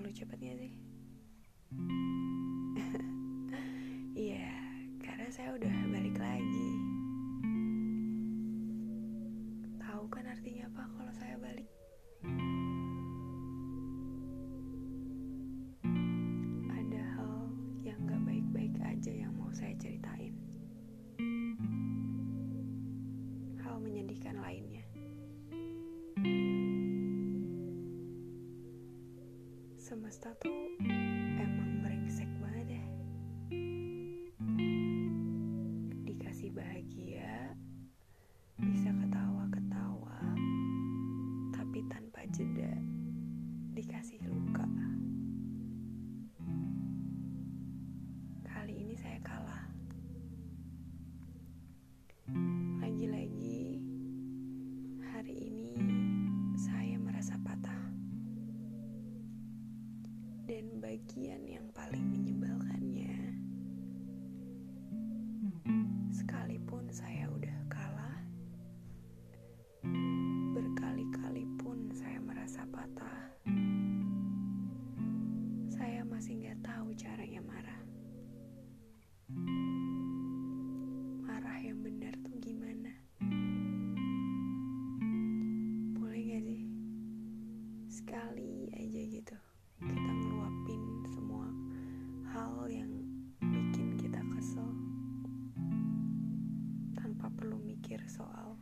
terlalu cepat ya sih? Iya, yeah, karena saya udah balik lagi. Tahu kan artinya apa kalau saya balik? Ada hal yang gak baik-baik aja yang mau saya ceritain. Hal menyedihkan lainnya. Semesta tuh emang brengsek banget ya. Dikasih bahagia, bisa ketawa-ketawa, tapi tanpa jeda dikasih luka. Kali ini saya kalah. Lagi-lagi hari ini Dan bagian yang paling menyebalkannya, sekalipun saya udah kalah, berkali-kali pun saya merasa patah. Saya masih nggak tahu caranya marah. Marah yang benar tuh gimana? Boleh gak sih? Sekali aja gitu soal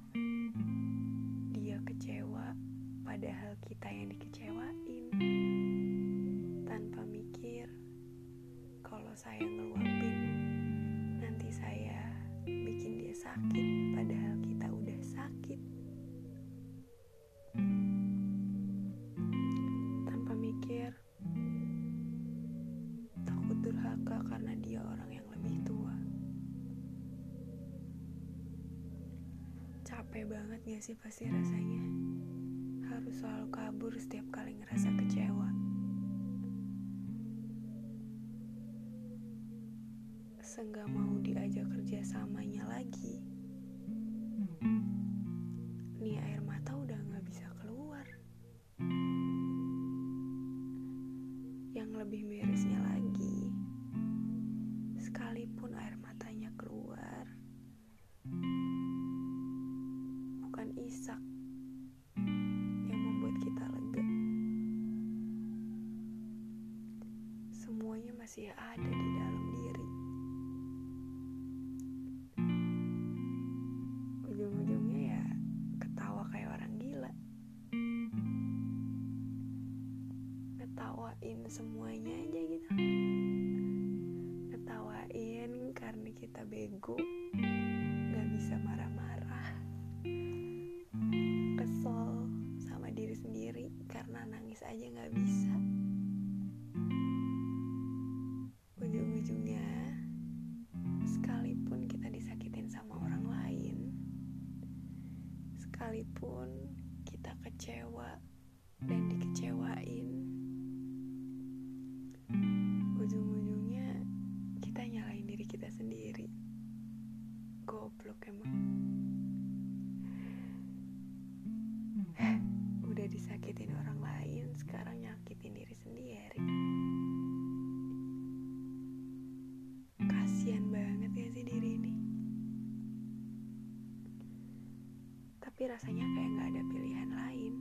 dia kecewa padahal kita yang dikecewain. Tanpa mikir kalau saya ngeluapin nanti saya bikin dia sakit capek banget gak sih pasti rasanya? Harus selalu kabur setiap kali ngerasa kecewa. Seenggak mau diajak kerja samanya lagi. Nih air mata udah nggak bisa keluar. Yang lebih mirisnya lagi sekalipun air matanya isak yang membuat kita lega. Semuanya masih ada di dalam diri. Ujung-ujungnya ya ketawa kayak orang gila. Ngetawain semuanya aja gitu. Ngetawain karena kita bego aja gak bisa. Ujung-ujungnya sekalipun kita disakitin sama orang lain sekalipun kita kecewa dan dikecewain ujung-ujungnya kita nyalain diri kita sendiri. Goblok emang tapi rasanya kayak nggak ada pilihan lain